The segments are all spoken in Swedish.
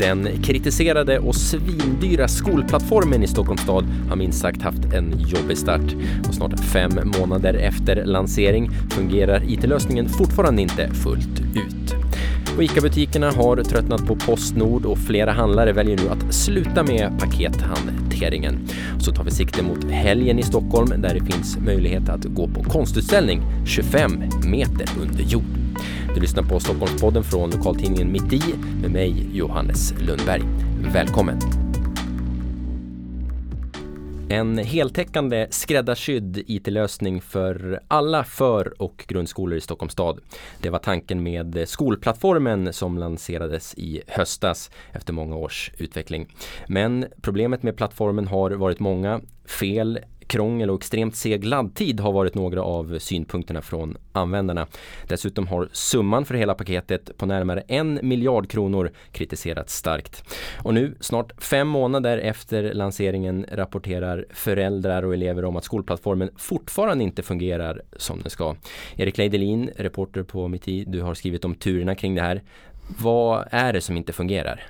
Den kritiserade och svindyra skolplattformen i Stockholms stad har minst sagt haft en jobbig start. Och snart fem månader efter lansering fungerar IT-lösningen fortfarande inte fullt ut. Och ICA-butikerna har tröttnat på Postnord och flera handlare väljer nu att sluta med pakethanteringen. Så tar vi sikte mot helgen i Stockholm där det finns möjlighet att gå på konstutställning 25 meter under jord. Du lyssnar på Stockholmspodden från lokaltidningen Mitt i med mig Johannes Lundberg. Välkommen! En heltäckande skräddarsydd IT-lösning för alla för och grundskolor i Stockholms stad. Det var tanken med skolplattformen som lanserades i höstas efter många års utveckling. Men problemet med plattformen har varit många. Fel, krångel och extremt seg laddtid har varit några av synpunkterna från användarna. Dessutom har summan för hela paketet på närmare en miljard kronor kritiserats starkt. Och nu, snart fem månader efter lanseringen, rapporterar föräldrar och elever om att skolplattformen fortfarande inte fungerar som den ska. Erik Leidelin, reporter på Mitt i, du har skrivit om turerna kring det här. Vad är det som inte fungerar?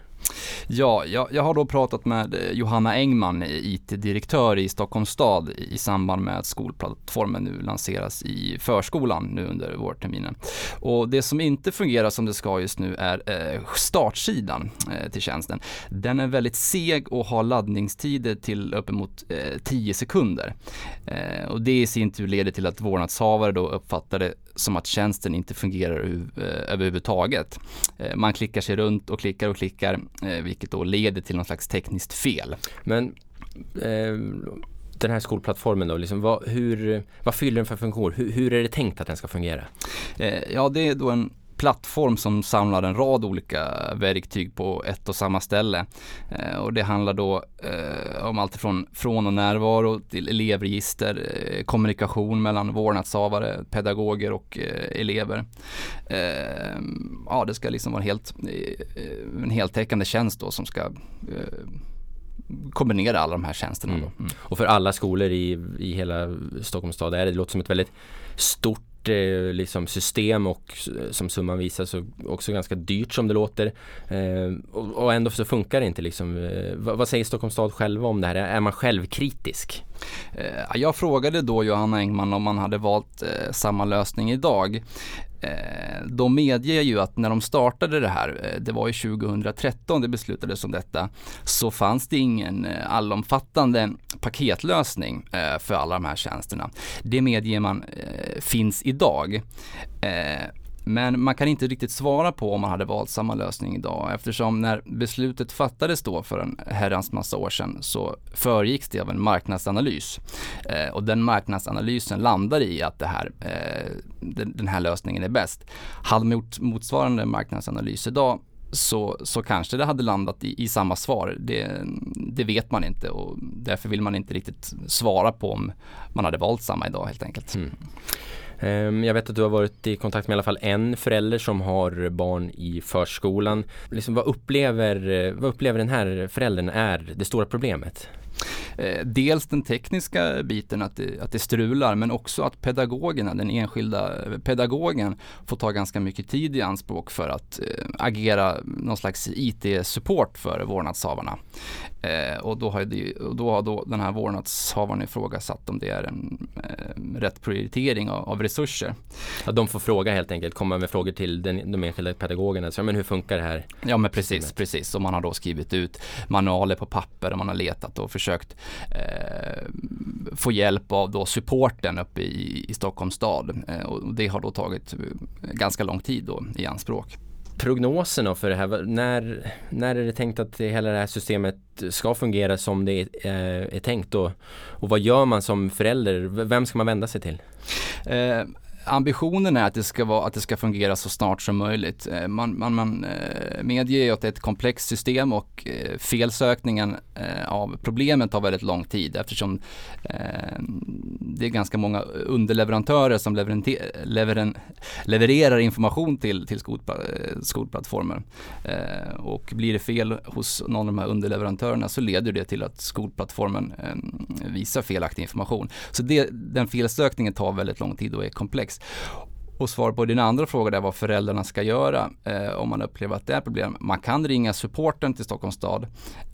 Ja, jag, jag, har då pratat med eh, Johanna Engman, eh, IT-direktör i Stockholms stad i samband med att skolplattformen nu lanseras i förskolan nu under vårterminen. Och det som inte fungerar som det ska just nu är eh, startsidan till tjänsten. Den är väldigt seg och har laddningstider till uppemot 10 sekunder. Och det i sin tur leder till att vårdnadshavare då uppfattar det som att tjänsten inte fungerar eh, överhuvudtaget. Eh, man klickar sig runt och klickar och klickar eh, vilket då leder till någon slags tekniskt fel. Men eh, den här skolplattformen då, liksom, vad, hur, vad fyller den för funktion? Hur, hur, är det tänkt att den ska fungera? Eh, ja, det är då en plattform som samlar en rad olika verktyg på ett och samma ställe. Eh, och det handlar då eh, om allt från från och närvaro till elevregister, eh, kommunikation mellan vårdnadshavare, pedagoger och elever. Ja, det ska liksom vara helt, eh, en heltäckande tjänst då som ska kombinera alla de här tjänsterna. Mm. Mm. Och för alla skolor i, i hela Stockholms stad är det, det låter som ett väldigt stort eh, liksom system och som summan visar så också ganska dyrt som det låter. Eh, och, och, ändå så funkar det inte liksom. Eh, vad, vad, säger Stockholms stad själva om det här? Är man självkritisk? Eh, jag frågade då Johanna Engman om man hade valt eh, samma lösning idag. Eh, de medger ju att när de startade det här, det var ju 2013 det beslutades om detta, så fanns det ingen allomfattande paketlösning för alla de här tjänsterna. Det medger man finns idag. Men man kan inte riktigt svara på om man hade valt samma lösning idag eftersom när beslutet fattades då för en herrans massa år sedan så föregicks det av en marknadsanalys. Eh, och den marknadsanalysen landar i att det här, eh, den, den, här lösningen är bäst. Hade man gjort motsvarande marknadsanalys idag så, så kanske det hade landat i, i samma svar. Det, det, vet man inte och därför vill man inte riktigt svara på om man hade valt samma idag helt enkelt. Mm. Ehm, jag vet att du har varit i kontakt med i alla fall en förälder som har barn i förskolan. Liksom vad, upplever, vad upplever den här föräldern är det stora problemet? Eh, dels den tekniska biten att det, att det strular men också att pedagogerna, den enskilda pedagogen får ta ganska mycket tid i anspråk för att eh, agera någon slags IT-support för vårdnadshavarna. Eh, och då har, det, då har då den här vårdnadshavaren ifrågasatt om det är en eh, rätt prioritering av, av, resurser. Ja, de får fråga helt enkelt, komma med frågor till den, de enskilda pedagogerna. Så, men hur funkar det här? Ja men precis, precis. Och man har då skrivit ut manualer på papper och man har letat och försökt eh, få hjälp av då supporten uppe i, i Stockholms stad. Eh, och det har då tagit ganska lång tid då i anspråk prognoserna för det här? När, när är det tänkt att hela det här systemet ska fungera som det är, eh, är tänkt? Och, och vad gör man som förälder? Vem ska man vända sig till? Eh, ambitionen är att det ska, vara, att det ska fungera så snart som möjligt. Eh, man, man, man eh, medger att det är ett komplext system och eh, felsökningen av problemet tar väldigt lång tid eftersom det är ganska många underleverantörer som leveren, levererar information till, till skolplattformar. Och blir det fel hos någon av de här underleverantörerna så leder det till att skolplattformen visar felaktig information. Så det, den felsökningen tar väldigt lång tid och är komplex. Och svar på din andra fråga där vad föräldrarna ska göra eh, om man upplever att det är problem. Man kan ringa supporten till Stockholms stad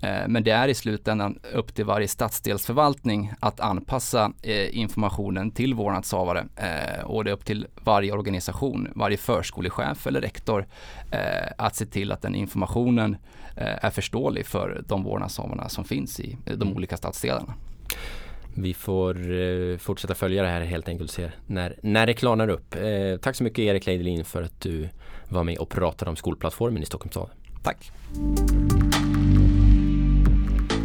eh, men det är i slutändan upp till varje stadsdelsförvaltning att anpassa eh, informationen till vårdnadshavare eh, och det är upp till varje organisation, varje förskolechef eller rektor eh, att se till att den informationen eh, är förståelig för de vårdnadshavarna som finns i de mm. olika stadsdelarna. Vi får eh, fortsätta följa det här helt enkelt och se när, när det klarnar upp. Eh, tack så mycket Erik Leidelin för att du var med och pratade om skolplattformen i Stockholms stad. Tack.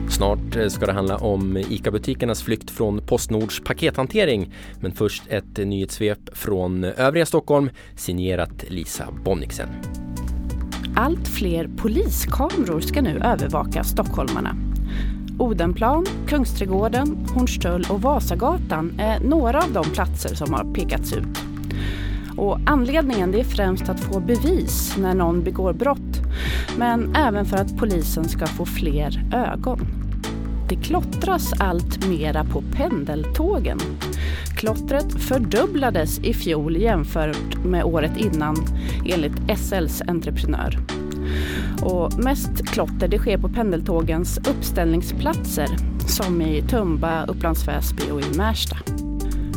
Snart eh, ska det handla om ICA-butikernas flykt från Postnords pakethantering. Men först ett nyhetssvep från övriga Stockholm signerat Lisa Bonniksen. Allt fler poliskameror ska nu övervaka stockholmarna. Odenplan, Kungsträdgården, Hornstull och Vasagatan är några av de platser som har pekats ut. Och anledningen är främst att få bevis när någon begår brott men även för att polisen ska få fler ögon. Det klottras allt mera på pendeltågen. Klottret fördubblades i fjol jämfört med året innan enligt SLs entreprenör. Och mest klotter det sker på pendeltågens uppställningsplatser som i Tumba, Upplands Väsby och i Märsta.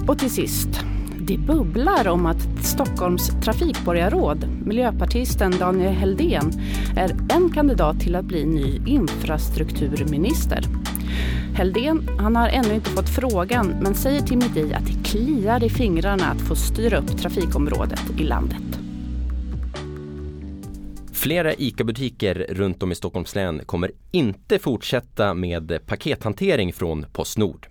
Och till sist, det bubblar om att Stockholms trafikborgarråd, miljöpartisten Daniel Heldén, är en kandidat till att bli ny infrastrukturminister. Heldén han har ännu inte fått frågan men säger till mitt i att det kliar i fingrarna att få styra upp trafikområdet i landet. Flera ICA-butiker runt om i Stockholms län kommer inte fortsätta med pakethantering från Postnord.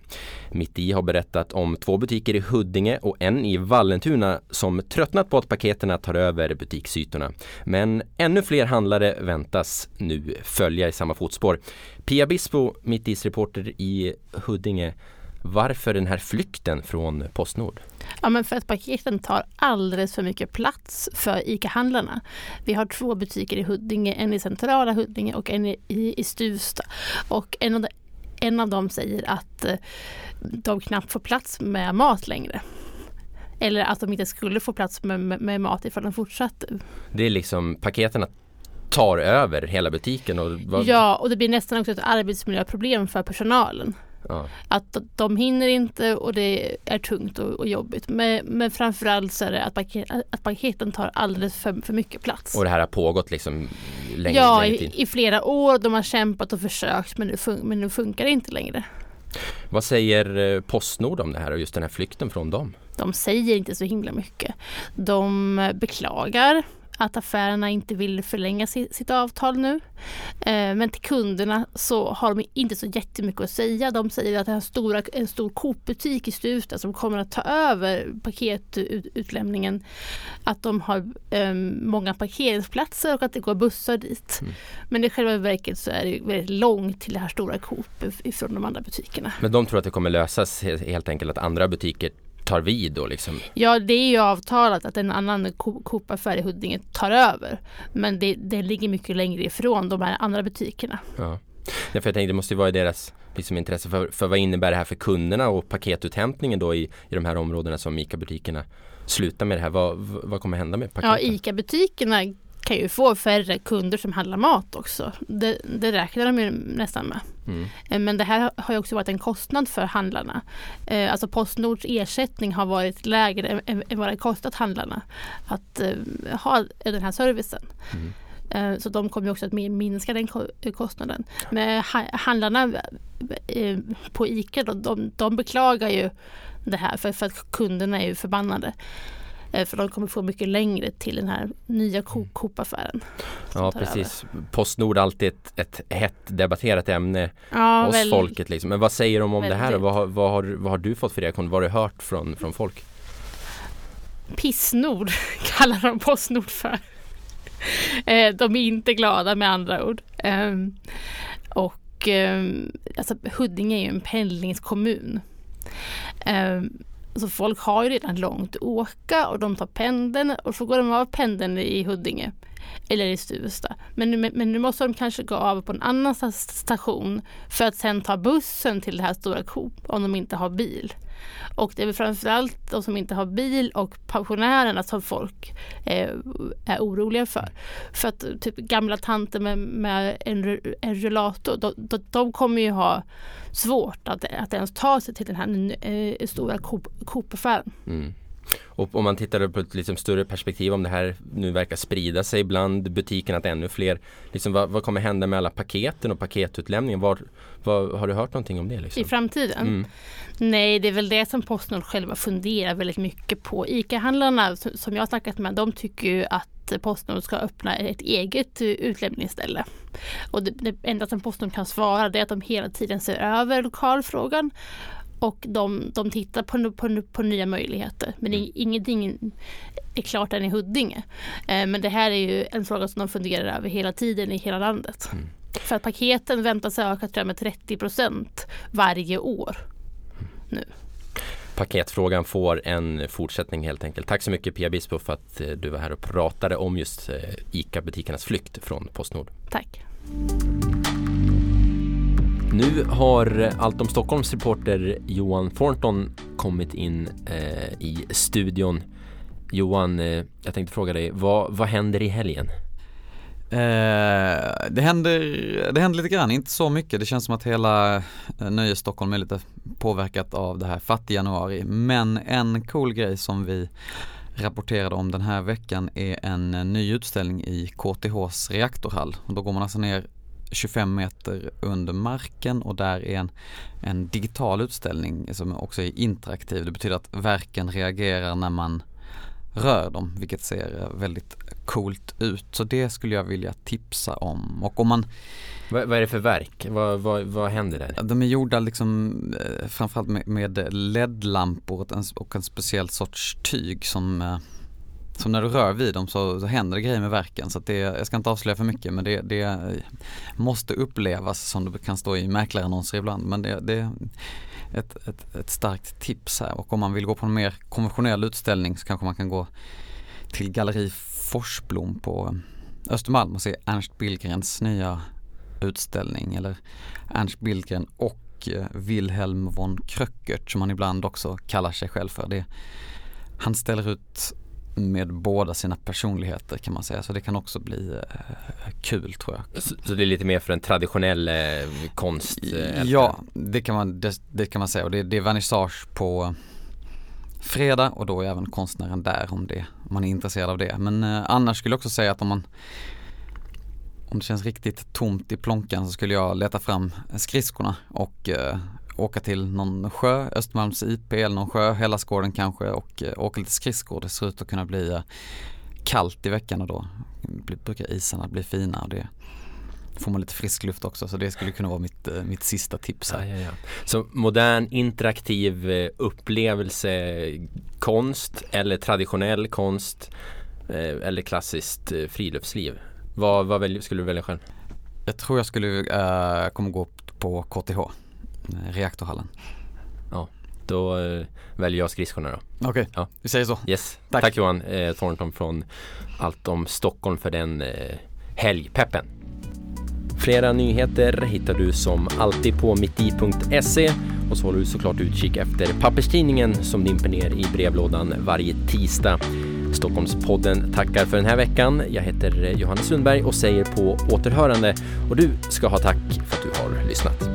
Mitt i har berättat om två butiker i Huddinge och en i Vallentuna som tröttnat på att paketerna tar över butiksytorna. Men ännu fler handlare väntas nu följa i samma fotspår. Pia Bispo, mitt i reporter i Huddinge. Varför den här flykten från Postnord? Ja, men för att paketen tar alldeles för mycket plats för ICA-handlarna. Vi har två butiker i Huddinge, en i centrala Huddinge och en i, i Stuvsta. Och en av, de, en av dem säger att eh, de knappt får plats med mat längre. Eller att de inte skulle få plats med, med, med mat ifall de fortsatte. Det är liksom paketen tar över hela butiken. Och vad... Ja, och det blir nästan också ett arbetsmiljöproblem för personalen. Ja. Att de hinner inte och det är tungt och, och jobbigt. Men, men framförallt så är det att, paket, att paketen tar alldeles för, för mycket plats. Och det här har pågått liksom länge? Ja, länge i, i, flera år. De har kämpat och försökt men nu, fun men nu funkar det inte längre. Vad säger eh, Postnord om det här och just den här flykten från dem? De säger inte så himla mycket. De beklagar att affärerna inte vill förlänga sitt avtal nu. Eh, men till kunderna så har de inte så jättemycket att säga. De säger att det är stora, en stor Coop-butik i Stuvsta som kommer att ta över paketutlämningen. Att de har um, många parkeringsplatser och att det går bussar dit. Mm. Men i själva verket så är det väldigt långt till det här stora Coop ifrån de andra butikerna. Men de tror att det kommer lösas helt enkelt att andra butiker tar vid då liksom? Ja det är ju avtalat att en annan Coop-affär i Huddinge tar över. Men det, det ligger mycket längre ifrån de här andra butikerna. Ja. Ja, för jag tänkte det måste ju vara i deras liksom, intresse för, för vad innebär det här för kunderna och paketuthämtningen då i, i de här områdena som ICA-butikerna slutar med det här. Vad, vad kommer hända med paketen? Ja, ICA-butikerna kan ju få färre kunder som handlar mat också. Det, det räknar de ju nästan med. Mm. Eh, men det här har ju också varit en kostnad för handlarna. Eh, alltså Postnords ersättning har varit lägre än, vad det kostat handlarna att eh, ha den här servicen. Mm. Så de kommer också att minska den kostnaden. Men handlarna på ICA de, de beklagar ju det här för, för att kunderna är ju förbannade. Eh, för de kommer få mycket längre till den här nya mm. Coop-affären. Ja precis. Postnord alltid ett, ett hett debatterat ämne ja, hos väldigt, folket. Liksom. Men vad säger de om väldigt. det här? Vad har, vad, har, vad har du fått för reaktion? Vad har du hört från, från folk? Pissnord kallar de Postnord för. Eh, de är inte glada med andra ord. Ehm, och ehm, alltså, Huddinge är ju en pendlingskommun. Alltså folk har ju redan långt att åka och de tar pendeln och så går de av pendeln i Huddinge eller i Stuvsta. Men men nu måste de kanske gå av på en annan station för att sen ta bussen till det här stora Coop om de inte har bil. Och det är väl framförallt de som inte har bil och pensionärerna som folk eh, är oroliga för. För att typ gamla tanter med, med en, en rullator, de, de, de, kommer ju ha svårt att, att ens ta sig till den här eh, stora Coop-affären. Mm. Och om man tittar på ett liksom större perspektiv om det här nu verkar sprida sig bland butikerna att ännu fler liksom, vad, vad, kommer hända med alla paketen och paketutlämningen? Var, var, har du hört någonting om det? Liksom? I framtiden? Mm. Nej, det är väl det som Postnord själva funderar väldigt mycket på. ICA-handlarna som jag har snackat med, de tycker ju att Postnord ska öppna ett eget utlämningsställe. Och det, det enda som Postnord kan svara det är att de hela tiden ser över lokalfrågan och de, de tittar på, på, på nya möjligheter. Men mm. ingenting är klart än i Huddinge. Eh, men det här är ju en fråga som de funderar över hela tiden i hela landet. Mm. För att paketen väntas öka tror jag, med 30 procent varje år nu. Paketfrågan får en fortsättning helt enkelt. Tack så mycket Pia Bispo för att eh, du var här och pratade om just eh, ICA-butikernas flykt från Postnord. Tack. Nu har Allt om Stockholms reporter Johan Thornton kommit in eh, i studion. Johan, eh, jag tänkte fråga dig, vad, vad händer i helgen? Eh, det, händer, det händer lite grann, inte så mycket. Det känns som att hela eh, Nöje Stockholm är lite påverkat av det här fattig-januari. Men en cool grej som vi rapporterade om den här veckan är en eh, ny utställning i KTHs reaktorhall. Och då går man alltså ner 25 meter under marken och där är en, en digital utställning som också är interaktiv. Det betyder att verken reagerar när man rör dem, vilket ser väldigt coolt ut. Så det skulle jag vilja tipsa om. Och om man vad, vad är det för verk? Vad, vad, vad händer där? De är gjorda liksom eh, framförallt med, med LED-lampor och en, och en speciell sorts tyg som så som när du rör vid dem så, så händer det grejer med verken. Så att det, jag ska inte avslöja för mycket men det, det måste upplevas som det kan stå i mäklarannonser ibland. Men det, det är ett, ett, ett, starkt tips här. Och om man vill gå på en mer konventionell utställning så kanske man kan gå till Galleri Forsblom på Östermalm och se Ernst Billgrens nya utställning. Eller Ernst Billgren och eh, Wilhelm von Kröckert som han ibland också kallar sig själv för. Det, han ställer ut med båda sina personligheter kan man säga. Så det kan också bli eh, kul tror jag. Så, så, det är lite mer för en traditionell eh, konst? Eh, ja, det kan, man, det, det, kan man säga och det, det är vernissage på fredag och då är även konstnären där om, det, om man är intresserad av det. Men eh, annars skulle jag också säga att om man om det känns riktigt tomt i plånkan så skulle jag leta fram skridskorna och eh, åka till någon sjö, Östermalms IP eller någon sjö, Hellasgården kanske och eh, åka lite skridskor. Det ser ut att kunna bli eh, kallt i veckan och då brukar isarna bli fina och det får man lite frisk luft också så det skulle kunna vara mitt, eh, mitt sista tips här. Ja, ja, ja. Så modern interaktiv upplevelse konst eller traditionell konst eller klassiskt friluftsliv. Vad, vad skulle du välja själv? Jag tror jag skulle äh, kommer gå på KTH reaktorhallen. Ja, då eh, väljer jag skridskorna då. Okej, okay. ja. vi säger så. Yes. Tack, Tack Johan eh, Thornton från Allt om Stockholm för den eh, helgpeppen. Flera nyheter hittar du som alltid på mitti.se och så håller du såklart utkik efter papperstidningen som dimper ner i brevlådan varje tisdag. Stockholmspodden tackar för den här veckan. Jag heter Johannes Sundberg och säger på återhörande och du ska ha tack för att du har lyssnat.